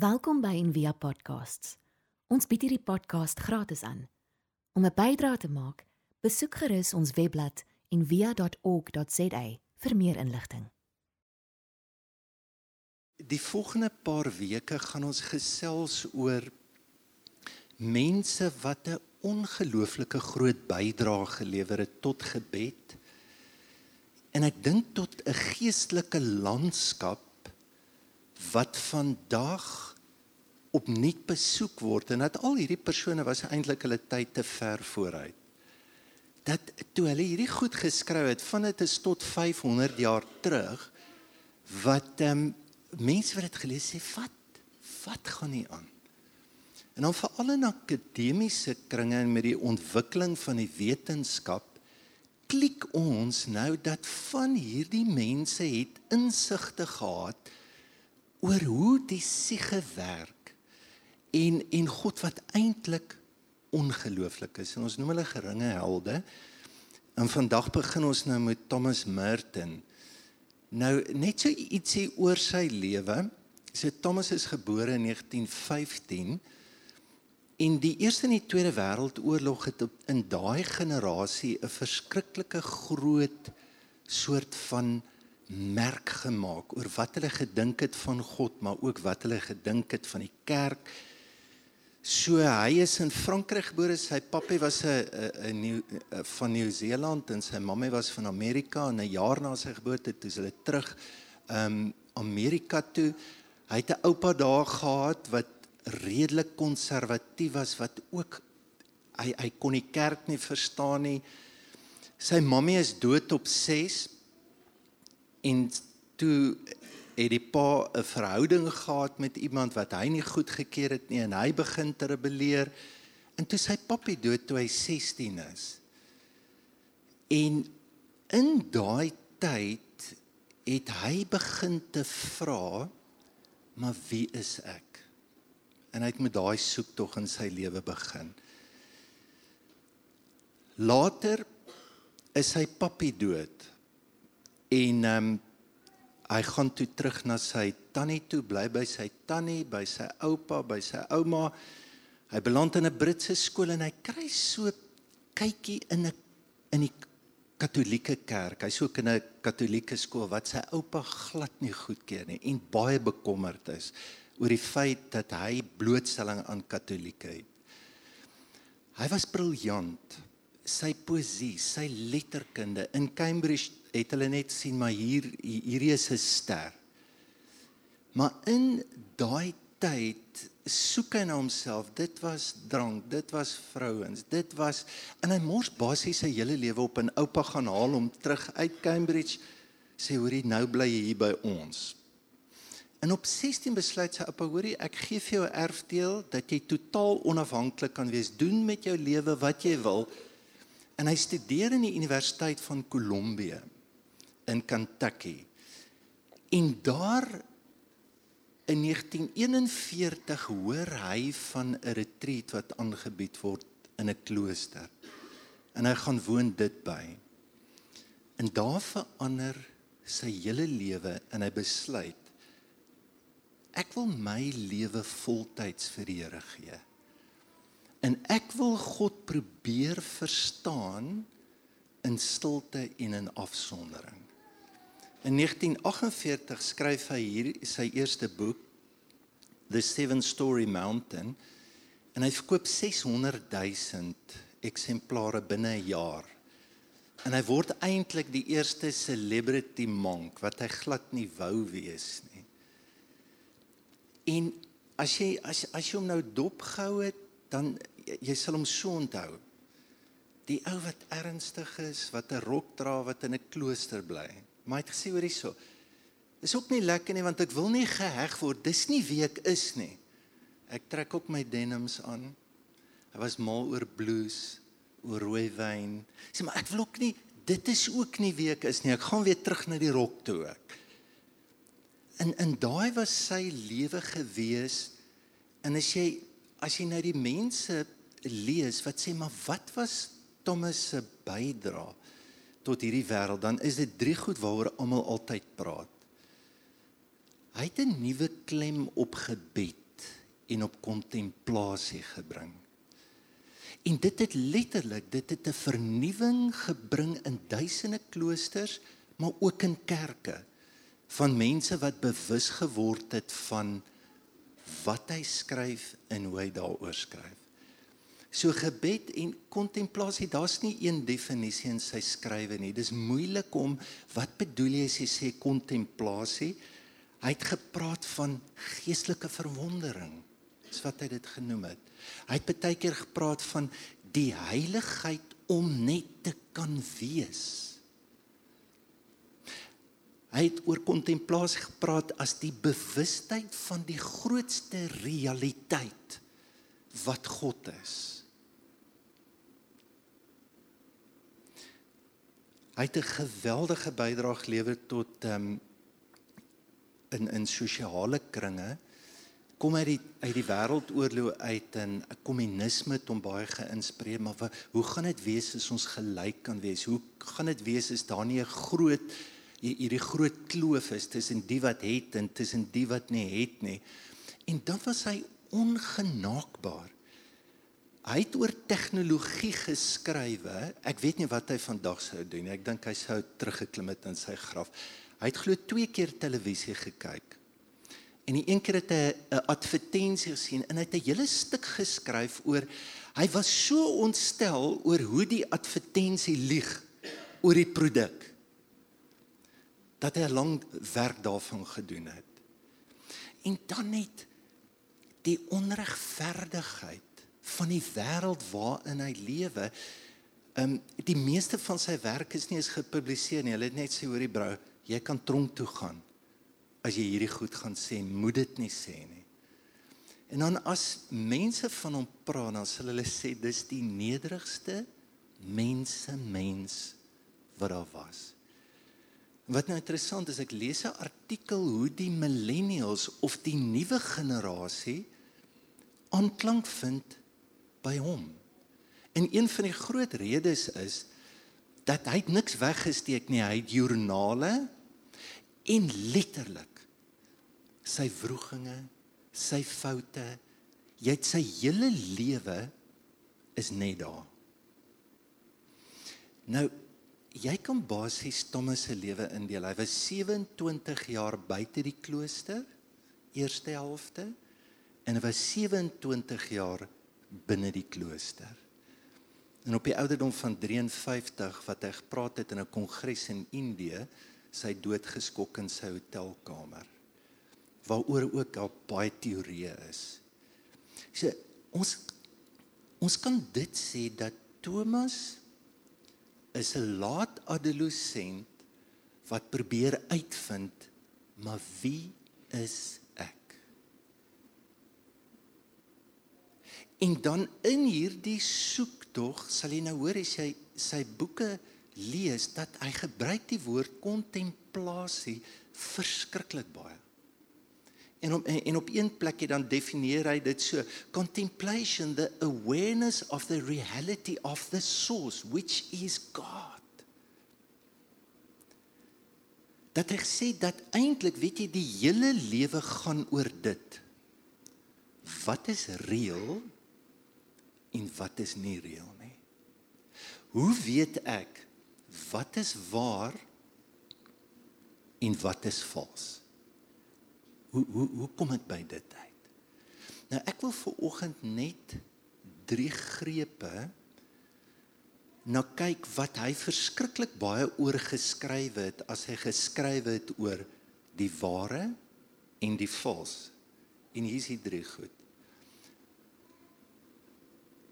Welkom by Envia Podcasts. Ons bied hierdie podcast gratis aan. Om 'n bydrae te maak, besoek gerus ons webblad en via.org.za vir meer inligting. Die volgende paar weke gaan ons gesels oor mense wat 'n ongelooflike groot bydrae gelewer het tot gebed. En ek dink tot 'n geestelike landskap wat vandag opnuut besoek word en dat al hierdie persone was eintlik hulle tyd te ver vooruit. Dat toe hulle hierdie goed geskryf het van dit is tot 500 jaar terug wat ehm um, mense wat dit gelees sê wat wat gaan nie aan? En dan veral in akademiese kringe en met die ontwikkeling van die wetenskap klik ons nou dat van hierdie mense het insigte gehad oor hoe die siege werk en en God wat eintlik ongelooflik is. En ons noem hulle geringe helde. En vandag begin ons nou met Thomas Merton. Nou net so ietsie oor sy lewe. Sy Thomas is gebore in 1915 en die Eerste en die Tweede Wêreldoorlog het in daai generasie 'n verskriklike groot soort van merk gemaak oor wat hulle gedink het van God, maar ook wat hulle gedink het van die kerk So hy is in Frankryk gebore. Sy pappa was 'n 'n van Nieu-Seeland en sy mamma was van Amerika en 'n jaar na sy geboorte toe hulle terug um Amerika toe. Hy het 'n oupa daar gehad wat redelik konservatief was wat ook hy hy kon die kerk nie verstaan nie. Sy mamma is dood op 6 en toe het die pa 'n verhouding gehad met iemand wat hy nie goed gekeer het nie en hy begin te rebelleer en toe sy pappie dood toe hy 16 is. En in daai tyd het hy begin te vra maar wie is ek? En hy het met daai soektog in sy lewe begin. Later is sy pappie dood. En ehm um, Hy gaan toe terug na sy tannie toe, bly by sy tannie, by sy oupa, by sy ouma. Hy beland in 'n Britse skool en hy kry so kykie in 'n in die Katolieke kerk. Hy's ook in 'n Katolieke skool wat sy oupa glad nie goedkeur nie en baie bekommerd is oor die feit dat hy blootstelling aan Katolieke het. Hy was briljant. Sy poesie, sy letterkunde in Cambridge het hulle net sien maar hier hierdie is 'n ster. Maar in daai tyd soek hy na homself. Dit was drank, dit was vrouens, dit was en hy mors basies sy hele lewe op en oupa gaan haal hom terug uit Cambridge sê hoorie nou bly jy hier by ons. En op 16 besluit sy oupa hoorie ek gee vir jou 'n erfdeel dat jy totaal onafhanklik kan wees, doen met jou lewe wat jy wil. En hy studeer in die Universiteit van Columbia in Kentucky. En daar in 1941 hoor hy van 'n retreat wat aangebied word in 'n klooster. En hy gaan woon dit by. En daar verander sy hele lewe en hy besluit ek wil my lewe voltyds vir die Here gee. En ek wil God probeer verstaan in stilte en in afsondering. In 1948 skryf hy hier sy eerste boek The Seven Story Mountain en hy verkoop 600 000 eksemplare binne 'n jaar. En hy word eintlik die eerste celebrity monk wat hy glad nie wou wees nie. En as jy as as jy hom nou dopgehou het, dan jy sal hom so onthou. Die ou wat ernstig is, wat 'n rok dra, wat in 'n klooster bly. Maar hy het gesê hoor hierso. Dis ook nie lekker nie want ek wil nie geheg word. Dis nie wie ek is nie. Ek trek ook my denims aan. Hy was mal oor blues, oor rooi wyn. Sê maar ek wil ook nie dit is ook nie wie ek is nie. Ek gaan weer terug na die rok toe ek. In in daai was sy lewe gewees. En as jy as jy nou die mense lees wat sê maar wat was Thomas se bydrae? Tot hierdie wêreld, dan is dit drie goed waaroor almal altyd praat. Hy het 'n nuwe klem op gebed en op kontemplasie gebring. En dit het letterlik dit het 'n vernuwing gebring in duisende kloosters, maar ook in kerke van mense wat bewus geword het van wat hy skryf en hoe hy daaroor skryf. So gebed en kontemplasie, daar's nie een definisie in sy skrywe nie. Dis moeilik om wat bedoel jy as jy sê kontemplasie? Hy het gepraat van geestelike verwondering. Dis wat hy dit genoem het. Hy het baie keer gepraat van die heiligheid om net te kan wees. Hy het oor kontemplasie gepraat as die bewustheid van die grootste realiteit wat God is. Hy het 'n geweldige bydrae gelewer tot um, in in sosiale kringe. Kom uit die uit die wêreldoorlog uit en kommunisme het hom baie geïnspireer maar wat, hoe gaan dit wees as ons gelyk kan wees? Hoe gaan dit wees as daar nie 'n groot hierdie groot kloof is tussen die wat het en tussen die wat nie het nie? En dan was hy ongenaakbaar hy het oor tegnologie geskrywe ek weet nie wat hy vandag sou doen ek dink hy sou teruggeklim het in sy graf. Hy het glo twee keer televisie gekyk. En die een keer het hy 'n advertensie gesien en hy het 'n hele stuk geskryf oor hy was so ontstel oor hoe die advertensie lieg oor die produk dat hy 'n lang werk daarvan gedoen het. En dan net die onregverdigheid van die wêreld waarin hy lewe. Ehm um, die meeste van sy werk is nie eens gepubliseer nie. Hulle het net sê hoor die brou, jy kan tronk toe gaan as jy hierdie goed gaan sê, moet dit nie sê nie. En dan as mense van hom praat, dan sal hulle sê dis die nederigste mense mens wat daar was. Wat nou interessant is, ek lees 'n artikel hoe die millennials of die nuwe generasie aanklank vind by hom. En een van die groot redes is dat hy niks weggesteek nie, hy het joernale en letterlik sy wroeginge, sy foute, jy het sy hele lewe is net daar. Nou jy kan basies Thomas se lewe indeel. Hy was 27 jaar buite die klooster, eerste helfte, en hy was 27 jaar binne die klooster. En op die ouderdom van 53 wat hy gepraat het in 'n kongres in Indië, sy dood geskok in sy hotelkamer waaroor ook al baie teorieë is. So ons ons kan dit sê dat Thomas is 'n laat adolescent wat probeer uitvind maar wie is ek? En dan in hierdie soektog sal jy nou hoor as jy sy boeke lees dat hy gebruik die woord kontemplasie verskriklik baie. En op en op een plek dan definieer hy dit so contemplation the awareness of the reality of the source which is God. Dat hy sê dat eintlik weet jy die hele lewe gaan oor dit. Wat is reël en wat is nie reël nie? Hoe weet ek wat is waar en wat is vals? hoe hoe hoe kom ek by dit uit? Nou ek wil vir oggend net drie grepe nou kyk wat hy verskriklik baie oor geskryf het as hy geskryf het oor die ware en die vals. En hier is die drie goed.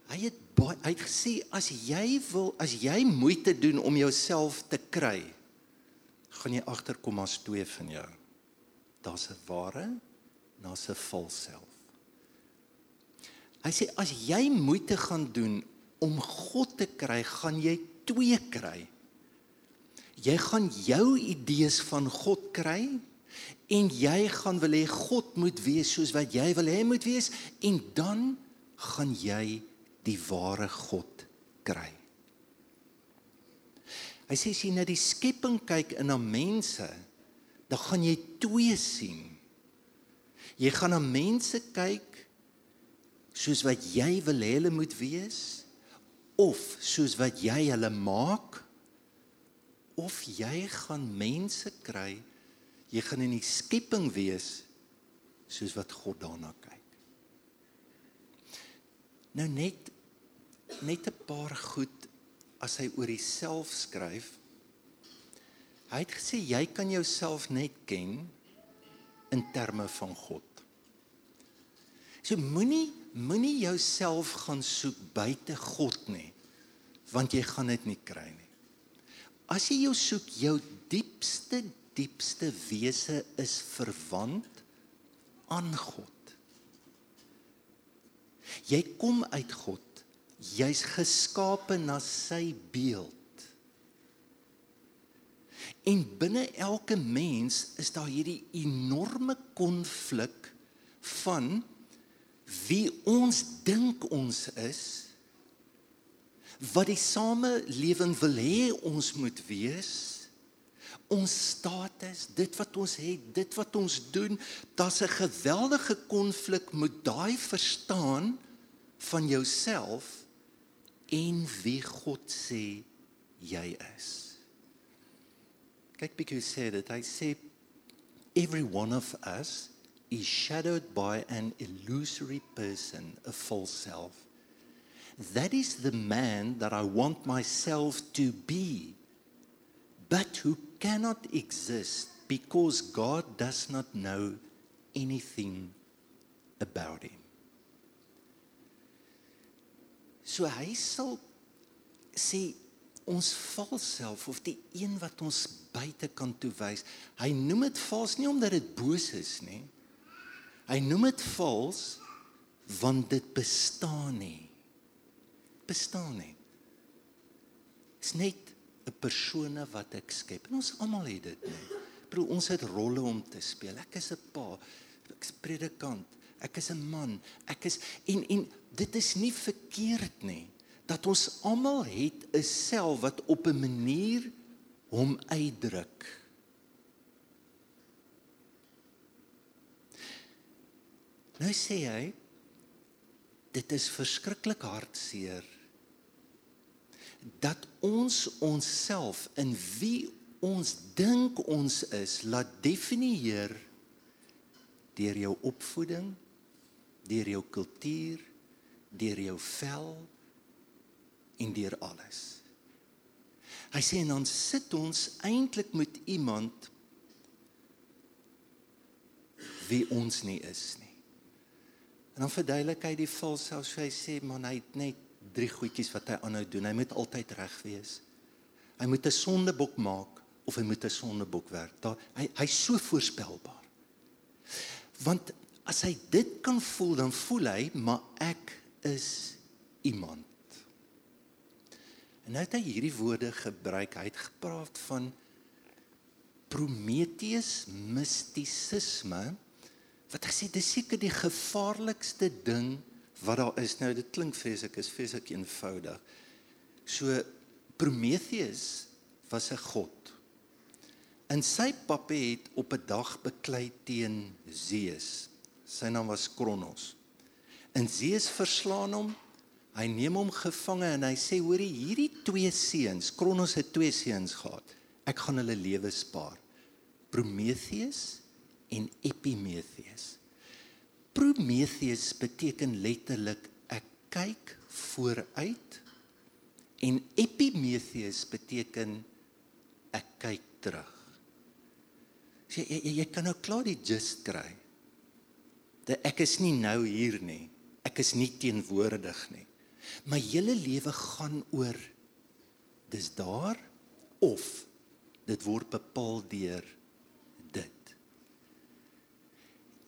Hy het baie hy het gesê as jy wil as jy moeite doen om jouself te kry, gaan jy agterkom as twee van jou daar's 'n ware en daar's 'n vals self. Hy sê as jy moeite gaan doen om God te kry, gaan jy twee kry. Jy gaan jou idees van God kry en jy gaan wil hê God moet wees soos wat jy wil hê moet wees en dan gaan jy die ware God kry. Hy sê as jy na die skepping kyk en na mense, dan gaan jy twee sien. Jy gaan na mense kyk soos wat jy wil hê hulle moet wees of soos wat jy hulle maak of jy gaan mense kry jy gaan in die skepping wees soos wat God daarna kyk nou net net 'n paar goed as hy oor homself skryf hy het gesê jy kan jouself net ken in terme van God So moenie moenie jouself gaan soek buite God nie, want jy gaan dit nie kry nie. As jy jou soek, jou diepste diepste wese is verwant aan God. Jy kom uit God. Jy's geskape na sy beeld. En binne elke mens is daar hierdie enorme konflik van wie ons dink ons is wat die samelewing wil hê ons moet wees ons status dit wat ons het dit wat ons doen daar's 'n geweldige konflik met daai verstaan van jouself en wie God sê jy is kyk bietjie sê dit hy sê every one of us is shadowed by an illusory person, a false self. That is the man that I want myself to be, but who cannot exist because God does not know anything about him. So hy sal sê ons vals self of die een wat ons buite kan toewys. Hy noem dit vals nie omdat dit boos is nie. Hy noem dit vals want dit bestaan nie. Bestaan nie. Is net 'n persone wat ek skep. En ons almal het dit nie. Bro, ons het rolle om te speel. Ek is 'n pa, ek is predikant, ek is 'n man, ek is en en dit is nie verkeerd nie dat ons almal het 'n self wat op 'n manier hom uitdruk. Nou sê hy dit is verskriklik hartseer dat ons onsself in wie ons dink ons is laat definieer deur jou opvoeding, deur jou kultuur, deur jou vel en deur alles. Hy sê en dan sit ons eintlik met iemand wie ons nie is nie. En dan verduidelik hy die vals selfs hy sê man hy het net drie goedjies wat hy aanhou doen. Hy moet altyd reg wees. Hy moet 'n sondebok maak of hy moet 'n sondebok werk. Daar hy hy's so voorspelbaar. Want as hy dit kan voel dan voel hy maar ek is iemand. En nou het hy hierdie woorde gebruik. Hy het gepraat van Prometheus mistisisme wat hy sê dis seker die gevaarlikste ding wat daar is nou dit klink vreeslik is vreeslik eenvoudig so Prometheus was 'n god en sy pappa het op 'n dag beklei teen Zeus sy naam was Kronos en Zeus verslaan hom hy neem hom gevange en hy sê hoorie hierdie twee seuns Kronos het twee seuns gehad ek gaan hulle lewe spaar Prometheus en Epimetheus. Prometheus beteken letterlik ek kyk vooruit en Epimetheus beteken ek kyk terug. Jy jy, jy kan nou klaar die just kry. Dat ek is nie nou hier nie. Ek is nie teenwoordig nie. My hele lewe gaan oor dis daar of dit word bepaal deur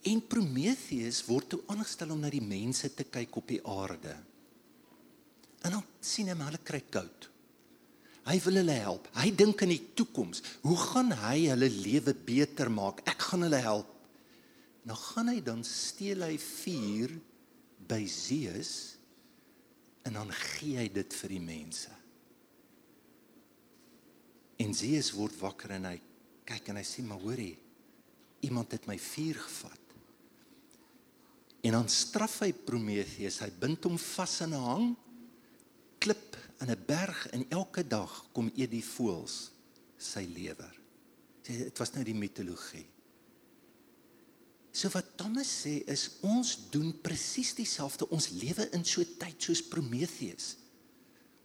En Prometheus word toe aangestel om na die mense te kyk op die aarde. En dan sien hy hulle kry koud. Hy wil hulle help. Hy dink aan die toekoms. Hoe gaan hy hulle lewe beter maak? Ek gaan hulle help. Nou gaan hy dan steel hy vuur by Zeus en dan gee hy dit vir die mense. En Zeus word wakker en hy kyk en hy sê maar hoorie iemand het my vuur gevat En dan straf hy Prometheus. Hy bind hom vas in 'n hang klip in 'n berg en elke dag kom eet die voëls sy lewer. Dit was nou die mitologie. So wat Thomas sê is ons doen presies dieselfde. Ons lewe in so tyd soos Prometheus.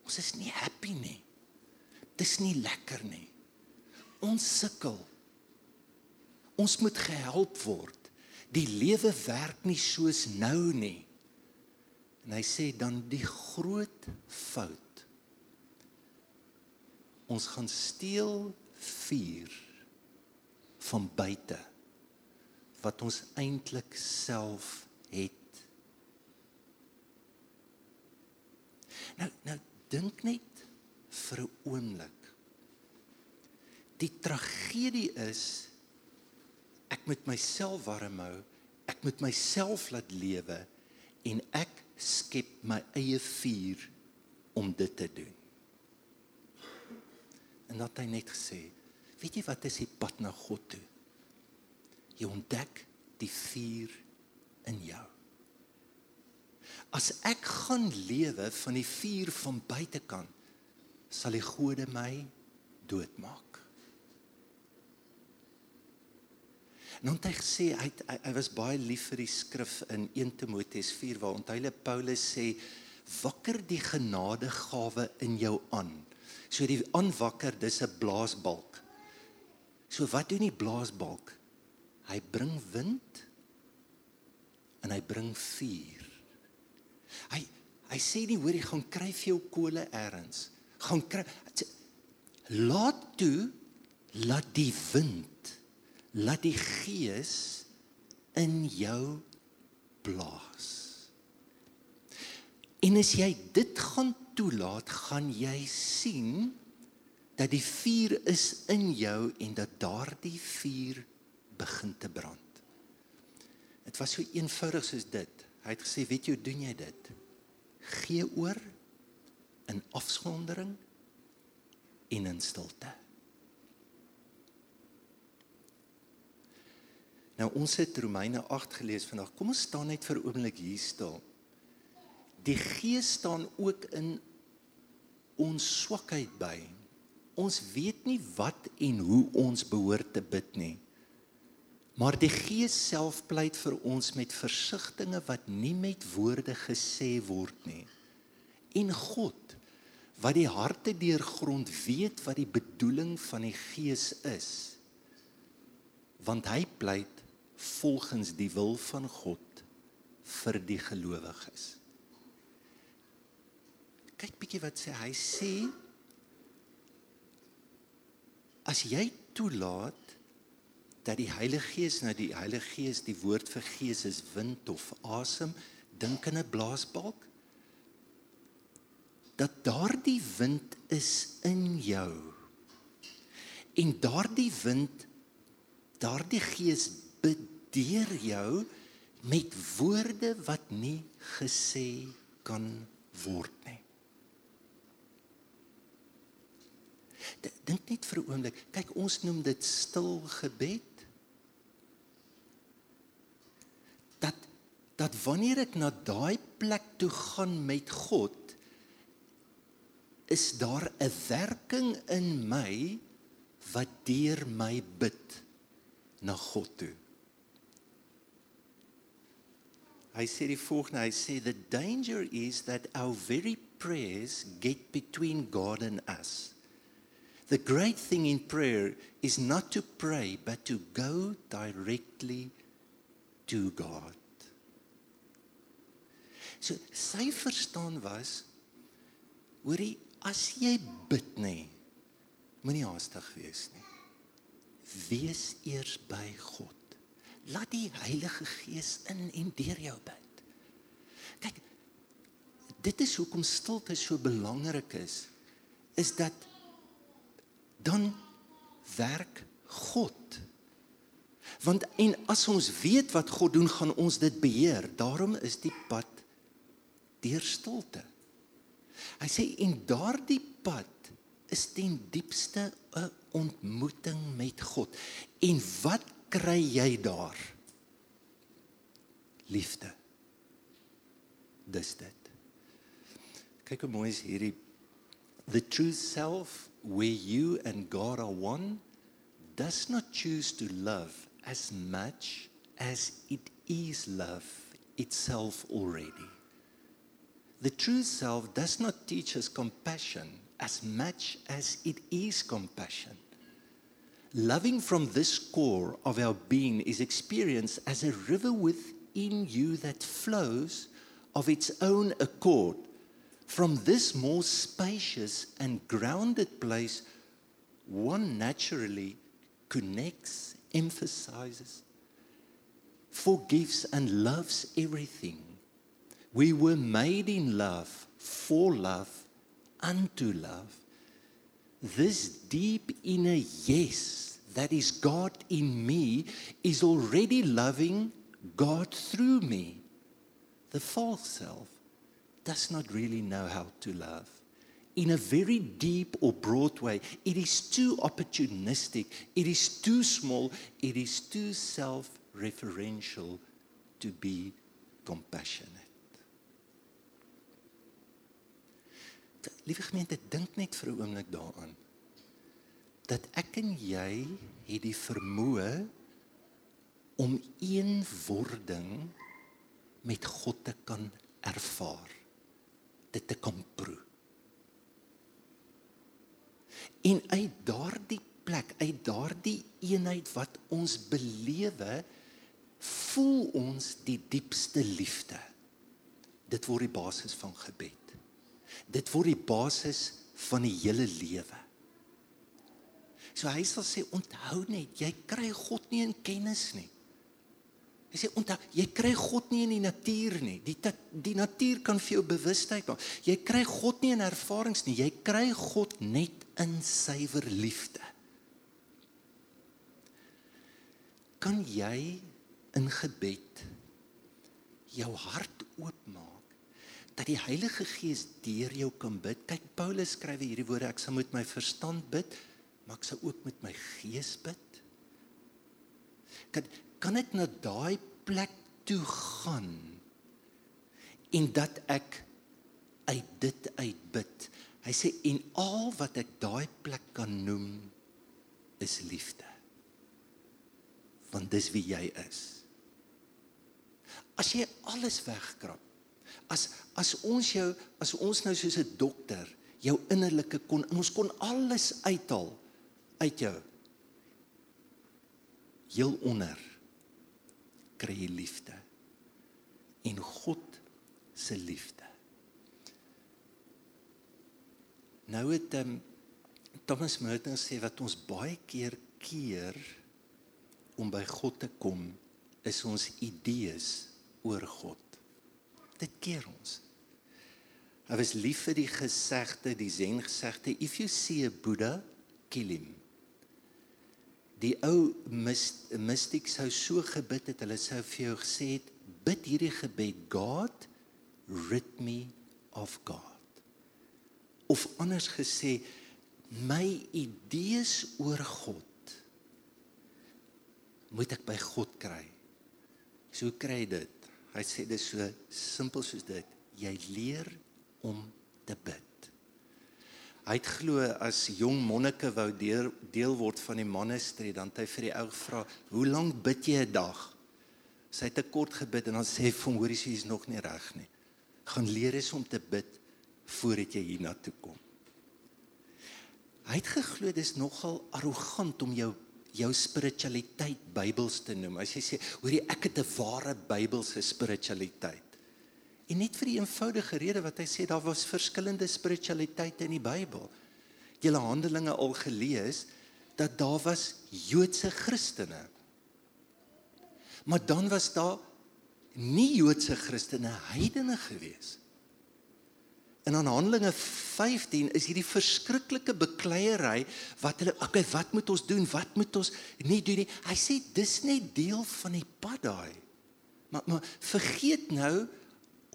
Ons is nie happy nie. Dis nie lekker nie. Ons sukkel. Ons moet gehelp word. Die lewe werk nie soos nou nie. En hy sê dan die groot fout. Ons gaan steel vuur van buite wat ons eintlik self het. Nou nou dink net vir 'n oomblik. Die tragedie is ek moet myself warm hou, ek moet myself laat lewe en ek skep my eie vuur om dit te doen. En dat hy net gesê, weet jy wat is die pad na God toe? Jy ontdek die vuur in jou. As ek gaan lewe van die vuur van buitekant, sal die gode my doodmaak. En dan het hy hy, hy was baie lief vir die skrif in 1 Timoteus 4 waar onthou Paulus sê wakker die genadegawe in jou aan. So die aanwakker dis 'n blaasbalk. So wat doen die blaasbalk? Hy bring wind en hy bring vuur. Hy hy sê nie hoor jy gaan kry vir jou kole eers. Gaan kry laat toe laat die wind laat die gees in jou blaas. En as jy dit gaan toelaat, gaan jy sien dat die vuur is in jou en dat daardie vuur begin te brand. Dit was so eenvoudig soos dit. Hy het gesê, "Weet jy hoe doen jy dit? Gee oor in afskondering en in stilte." Nou ons het Romeine 8 gelees vandag. Kom ons staan net vir 'n oomblik hier stil. Die Gees staan ook in ons swakheid by. Ons weet nie wat en hoe ons behoort te bid nie. Maar die Gees self pleit vir ons met versigtings wat nie met woorde gesê word nie. En God wat die harte deurgrond weet wat die bedoeling van die Gees is. Want hy pleit volgens die wil van God vir die gelowiges. Kyk bietjie wat sê hy sê as jy toelaat dat die Heilige Gees nou die Heilige Gees die woord vir gees is wind of asem dink in 'n blaasbalk dat daardie wind is in jou en daardie wind daardie gees bedeer jou met woorde wat nie gesê kan word nie. Dink net vir 'n oomblik. Kyk, ons noem dit stil gebed. Dat dat wanneer ek na daai plek toe gaan met God, is daar 'n werking in my wat deur my bid na God toe. Hy sê die volgende, hy sê the danger is that our very prayers get between God and us. The great thing in prayer is not to pray but to go directly to God. So sy verstaan was hoorie as jy bid nê moenie haastig wees nie. Wees eers by God laat die Heilige Gees in en deur jou bid. Kyk, dit is hoekom stilte so belangrik is, is dat dan werk God. Want en as ons weet wat God doen, gaan ons dit beheer. Daarom is die pad deur stilte. Hy sê en daardie pad is ten diepste 'n ontmoeting met God. En wat kry jy daar? Liefde. dis dit. Kyk hoe mooi is hierdie the true self where you and God are one does not choose to love as much as it is love itself already. The true self does not teach us compassion as much as it is compassion. Loving from this core of our being is experienced as a river within you that flows of its own accord. From this more spacious and grounded place, one naturally connects, emphasizes, forgives, and loves everything. We were made in love, for love, unto love. This deep inner yes, that is God in me, is already loving God through me. The false self does not really know how to love. In a very deep or broad way, it is too opportunistic, it is too small, it is too self referential to be compassionate. Liewe gemeente, dink net vir 'n oomblik daaraan dat ek en jy het die vermoë om eenwording met God te kan ervaar. Dit te kan proe. En uit daardie plek, uit daardie eenheid wat ons belewe, voel ons die diepste liefde. Dit word die basis van gebed. Dit word die basis van die hele lewe. So hy sal sê onthou net, jy kry God nie in kennis nie. Hy sê onthou, jy kry God nie in die natuur nie. Die die natuur kan vir jou bewustheid maak. Jy kry God nie in ervarings nie, jy kry God net in suiwer liefde. Kan jy in gebed jou hart oopmaak dat die Heilige Gees deur jou kan bid. Kyk Paulus skryf hierdie woorde ek sal met my verstand bid, maar ek sal ook met my gees bid. Kan kan ek na daai plek toe gaan en dat ek uit dit uit bid. Hy sê en al wat ek daai plek kan noem is liefde. Want dis wie jy is. As jy alles wegkrap as as ons jou as ons nou soos 'n dokter jou innerlike kon ons kon alles uithaal uit jou heel onder kry jy liefde. En God se liefde. Nou het um, Thomas Merton sê wat ons baie keer keer om by God te kom is ons idees oor God dit keer ons. Hy was lief vir die gesegde, die Zen gesegde, if you see a Buddha, kill him. Die ou myst, mystiek sou so gebid het, hulle sou vir jou gesê het, bid hierdie gebed, God, rid me of God. Of anders gesê, my idees oor God moet ek by God kry. So kry dit. Hy sê dit so simpel soos dit. Jy leer om te bid. Hy het glo as jong monnike wou deel, deel word van die monastery, dan het hy vir die ou gevra, "Hoe lank bid jy 'n dag?" Sy het te kort gebid en dan sê hy vir hom, "Hoorie, sy is nog nie reg nie. Gaan leer eens om te bid voordat jy hiernatoe kom." Hy het geglo dis nogal arrogant om jou jou spiritualiteit Bybels te noem. As jy sê, hoorie, ek het 'n ware Bybelse spiritualiteit. En net vir die eenvoudige rede wat hy sê daar was verskillende spiritualiteite in die Bybel. Julle Handelinge al gelees dat daar was Joodse Christene. Maar dan was daar nie Joodse Christene, heidene geweest. In Handelinge 15 is hierdie verskriklike bekleierery wat hulle okay, wat moet ons doen? Wat moet ons nie doen nie? Hy sê dis net deel van die pad daai. Maar maar vergeet nou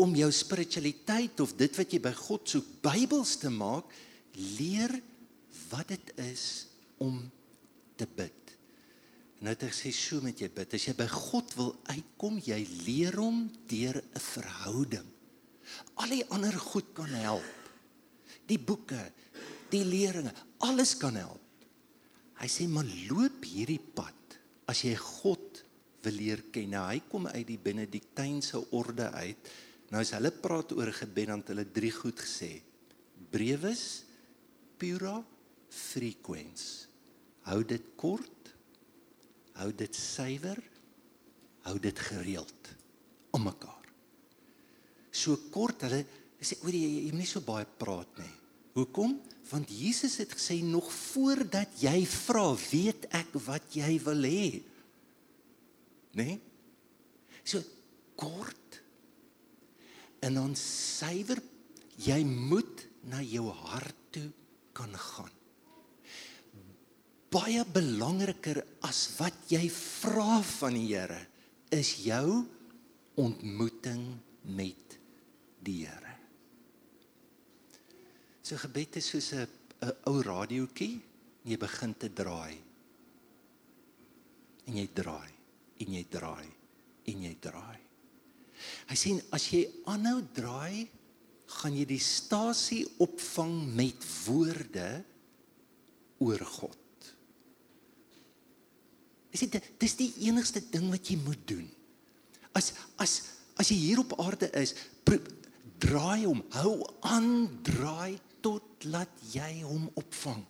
om jou spiritualiteit of dit wat jy by God soek Bybels te maak, leer wat dit is om te bid. Nou dit sê so met jy bid. As jy by God wil uitkom, jy leer hom deur 'n verhouding Al die ander goed kan help. Die boeke, die leringe, alles kan help. Hy sê maar loop hierdie pad as jy God wil leer ken. Nou, hy kom uit die Benediktynse orde uit. Nou as hulle praat oor gebed dan het hulle drie goed gesê. Brevis, pura, frequens. Hou dit kort. Hou dit suiwer. Hou dit gereeld om mekaar. So kort hulle sê oor jy, jy moet nie so baie praat nie. Hoekom? Want Jesus het gesê nog voordat jy vra, weet ek wat jy wil hê. Né? Nee? So kort en dan suiwer jy moet na jou hart toe kan gaan. Baie belangriker as wat jy vra van die Here is jou ontmoeting met die Here. So gebed is soos 'n 'n ou radiootjie, jy begin te draai. En jy draai, en jy draai, en jy draai. Hy sê as jy aanhou draai, gaan jy die stasie opvang met woorde oor God. Dis dit dis die enigste ding wat jy moet doen. As as as jy hier op aarde is, draai hom, hou aan draai tot laat jy hom opvang.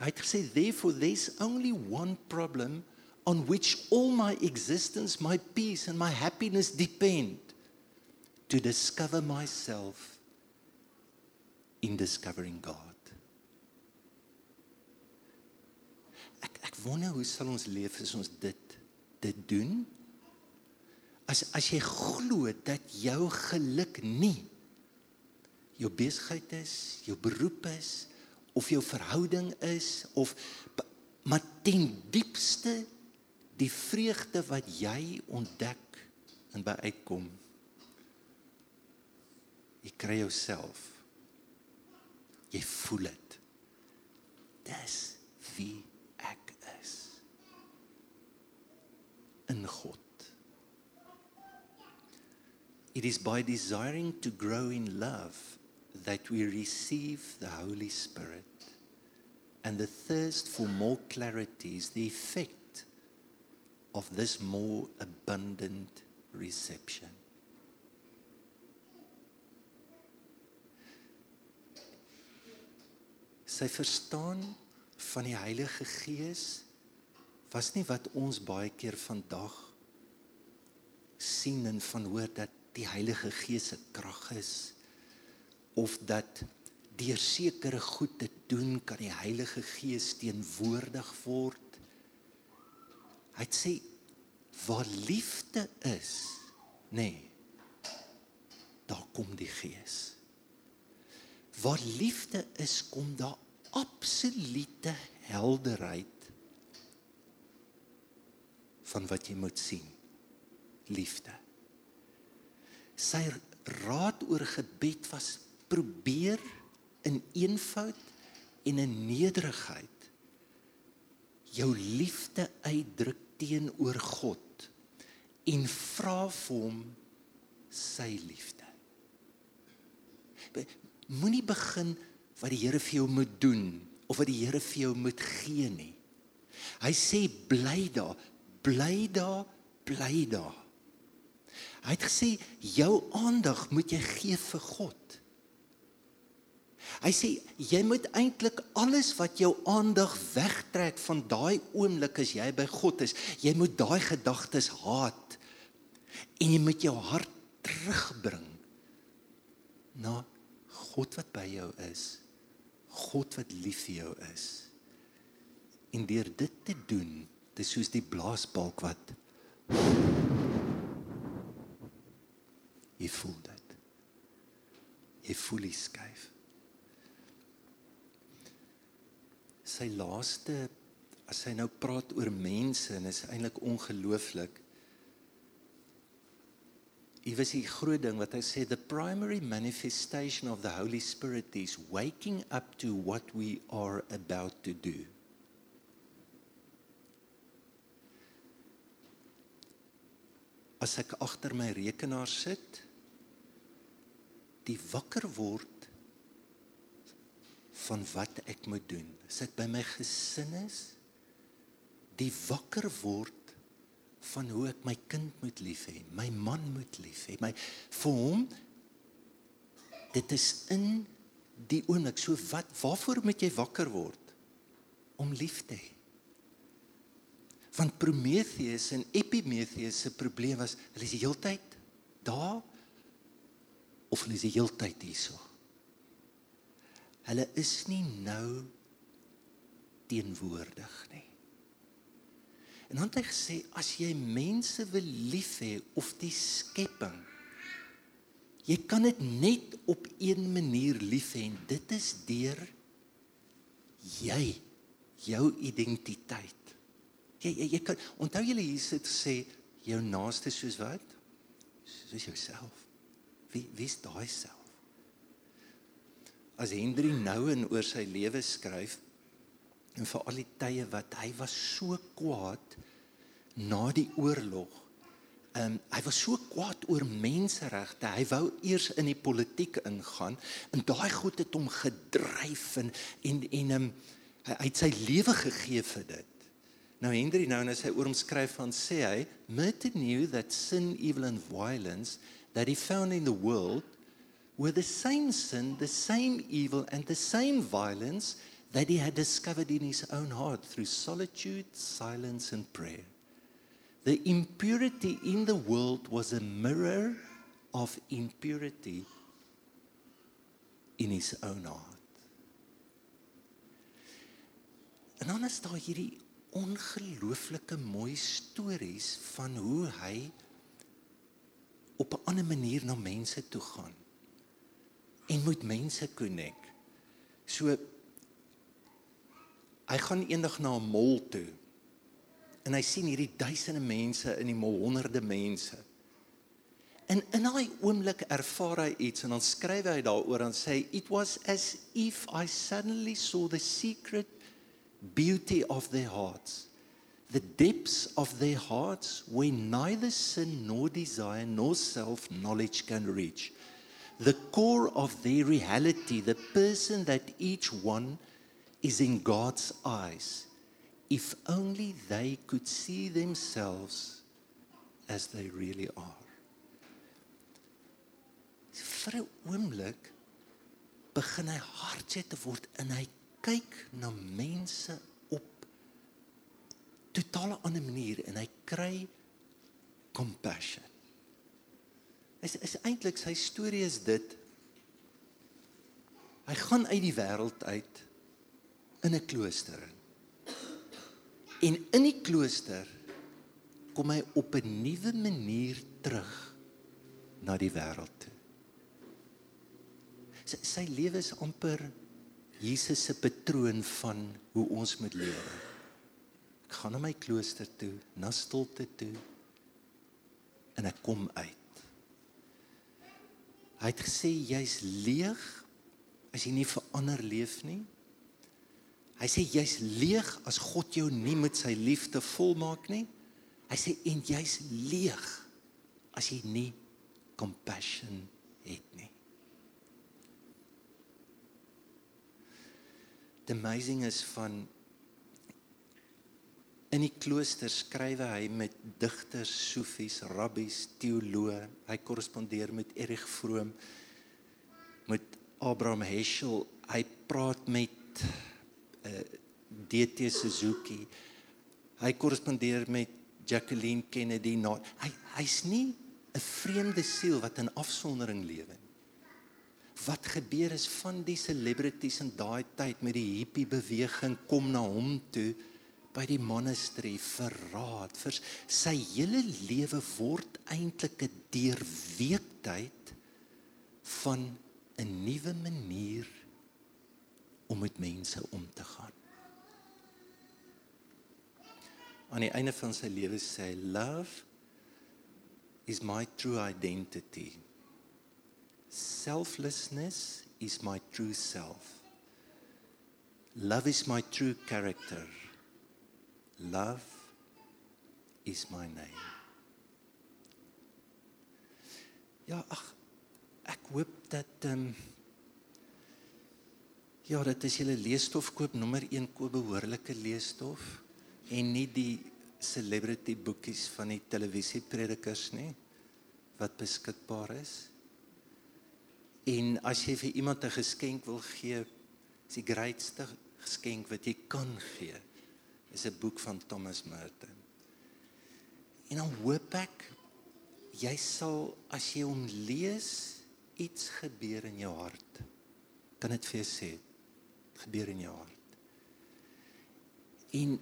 Hy het gesê therefore there's only one problem on which all my existence, my peace and my happiness depend to discover myself in discovering God. Ek ek wonder hoe sal ons leef as ons dit dit doen? As as jy glo dat jou geluk nie jou besigheid is, jou beroep is of jou verhouding is of maar ten diepste die vreugde wat jy ontdek en by uitkom. Jy kry jouself. Jy voel dit. Dis wie ek is. In God It is by desiring to grow in love that we receive the Holy Spirit. And the thirst for more clarity is the effect of this more abundant reception. Sy verstaan van die Heilige Gees was nie wat ons baie keer vandag sien en van hoor dat die Heilige Gees se krag is of dat deur sekere goed te doen kan die Heilige Gees teenwoordig word. Hy sê waar liefde is, nê, nee, daar kom die Gees. Waar liefde is, kom daar absolute helderheid van wat jy moet sien. Liefde sy raad oor gebed was probeer in eenvoud en in nederigheid jou liefde uitdruk teenoor God en vra vir hom sy liefde. Moenie begin wat die Here vir jou moet doen of wat die Here vir jou moet gee nie. Hy sê bly daar, bly daar, bly daar. Hy het gesê jou aandag moet jy gee vir God. Hy sê jy moet eintlik alles wat jou aandag wegtrek van daai oomblik as jy by God is, jy moet daai gedagtes haat en jy moet jou hart terugbring na God wat by jou is. God wat lief vir jou is. En deur dit te doen, dis soos die blaasbalk wat Jy voel dit. Jy voel die skuif. Sy laaste as hy nou praat oor mense en is eintlik ongelooflik. Hy was die groot ding wat hy sê the primary manifestation of the Holy Spirit is waking up to what we are about to do. As ek agter my rekenaar sit, die wakker word van wat ek moet doen. As dit by my gesin is, die wakker word van hoe ek my kind moet lief hê, my man moet lief hê, my vir hom dit is in die oomblik. So wat waarvoor moet jy wakker word? Om lief te hê. Want Prometheus en Epimetheus se probleem was hulle is die heeltyd daar of hulle is die heeltyd hierso hulle is nie nou teenwoordig nie en dan het hy gesê as jy mense wil lief hê of die skepping Jy kan dit net op een manier lief hê en dit is deur jy jou identiteit. Jy jy, jy kan onthou Jesus het gesê jou naaste soos wat? Soos jouself. Wie wie's daai self? As Henry nou in oor sy lewe skryf en vir al die tye wat hy was so kwaad na die oorlog Ehm um, hy was so kwaad oor menseregte. Hy wou eers in die politiek ingaan en daai goed het hom gedryf en en en um, hy, het sy lewe gegee vir dit. Nou Henry nou en hy oor hom skryf van sê hy Merton knew that sin evil and violence that he found in the world were the same sin, the same evil and the same violence that he had discovered in his own heart through solitude, silence and prayer. The impurity in the world was a mirror of impurity in his own heart. En dan is daar hierdie ongelooflike mooi stories van hoe hy op 'n ander manier na mense toe gaan en met mense connect. So hy gaan eendag na 'n mall toe en hy sien hierdie duisende mense in die mol honderde mense. En in daai oomblik ervaar hy iets en dan skryf hy daaroor en sê it was as if I suddenly saw the secret beauty of their hearts. The depths of their hearts where neither sin nor desire nor self knowledge can reach. The core of their reality, the person that each one is in God's eyes if only they could see themselves as they really are. Vir 'n oomblik begin hy hartseer te word en hy kyk na mense totale ander manier en hy kry compassion. Is is eintlik sy storie is dit hy gaan uit die wêreld uit in 'n klooster in. En in die klooster kom hy op 'n nuwe manier terug na die wêreld toe. Sy, sy lewe is amper Jesus se patroon van hoe ons moet lewe. Ek gaan na my klooster toe, na stilte toe en ek kom uit. Hy het gesê jy's leeg as jy nie verander leef nie. Hy sê jy's leeg as God jou nie met sy liefde volmaak nie. Hy sê en jy's leeg as jy nie compassion het nie. The amazing is van in die klooster skrywe hy met digters, sofies, rabbies, teoloë. Hy korrespondeer met Erich Fromm met Abraham Heschel. Hy praat met uh, eh, DT Suzuki. Hy korrespondeer met Jacqueline Kennedy. Na, hy hy's nie 'n vreemde siel wat in afsondering lewe nie. Wat gebeur is van die celebrities in daai tyd met die hippie beweging kom na hom toe by die monastery verraad vir sy hele lewe word eintlik 'n deurweektyd van 'n nuwe manier om met mense om te gaan. Aan die einde van sy lewe sê hy love is my true identity. Selflessness is my true self. Love is my true character. Love is my name. Ja, ag ek hoop dat ehm um, ja, dat as jy 'n leesstof koop, nommer 1 koop behoorlike leesstof en nie die celebrity boekies van die televisiepredikers nie wat beskikbaar is. En as jy vir iemand 'n geskenk wil gee, is die grootste geskenk wat jy kan gee, is 'n boek van Thomas Merton. En dan hoop ek jy sal as jy hom lees iets gebeur in jou hart. Kan dit vir jou sê? Gebeur in jou hart. En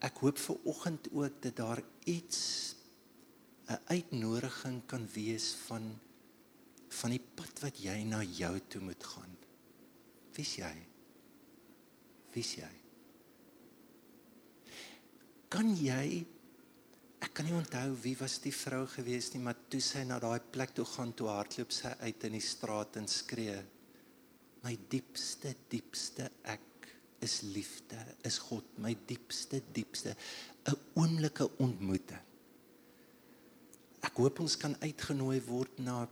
ek hoop vir oggend ook dat daar iets 'n uitnodiging kan wees van van die pad wat jy na jou toe moet gaan. Wie's jy? Wie's jy? Kan jy ek kan nie onthou wie was die vrou gewees nie, maar toe sy na daai plek toe gaan toe hardloop sy uit in die straat en skree: "My diepste, diepste ek is liefde, is God, my diepste, diepste 'n oomblike ontmoeting." Ek hoop ons kan uitgenooi word na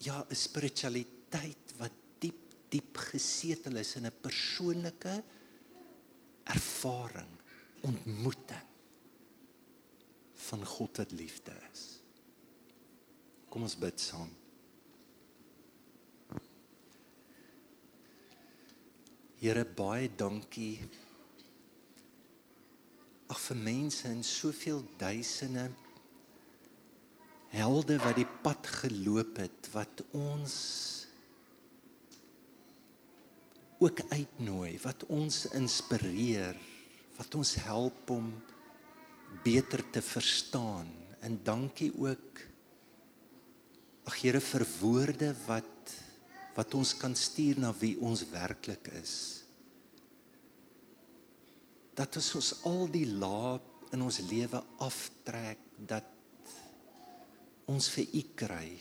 ja, 'n spiritualiteit wat diep diep gesetel is in 'n persoonlike ervaring, ontmoeting van God wat liefde is. Kom ons bid saam. Here baie dankie. Ag vir mense in soveel duisende helde wat die pad geloop het wat ons ook uitnooi, wat ons inspireer, wat ons help om beter te verstaan. En dankie ook ag Here vir woorde wat wat ons kan stuur na wie ons werklik is. Dat ons ons al die laag in ons lewe aftrek dat ons vir u kry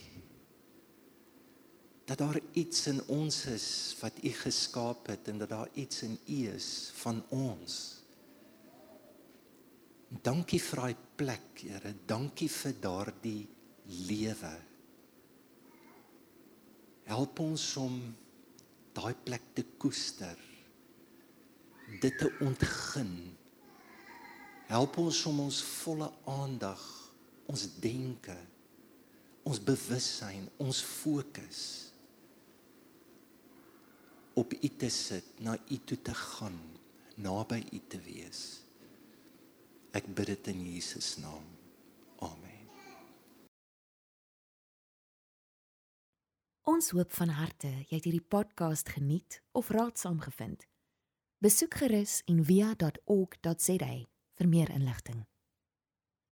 dat daar iets in ons is wat u geskaap het en dat daar iets in u is van ons. Dankie vir daai plek, Here. Dankie vir daardie lewe. Help ons om daai plek te koester. Dit te ontgin. Help ons om ons volle aandag, ons denke ons bewussyn, ons fokus op U te sit, na U toe te gaan, naby U te wees. Ek bid dit in Jesus naam. Amen. Ons hoop van harte jy het hierdie podcast geniet of raadsaam gevind. Besoek gerus en via.ok.za vir meer inligting.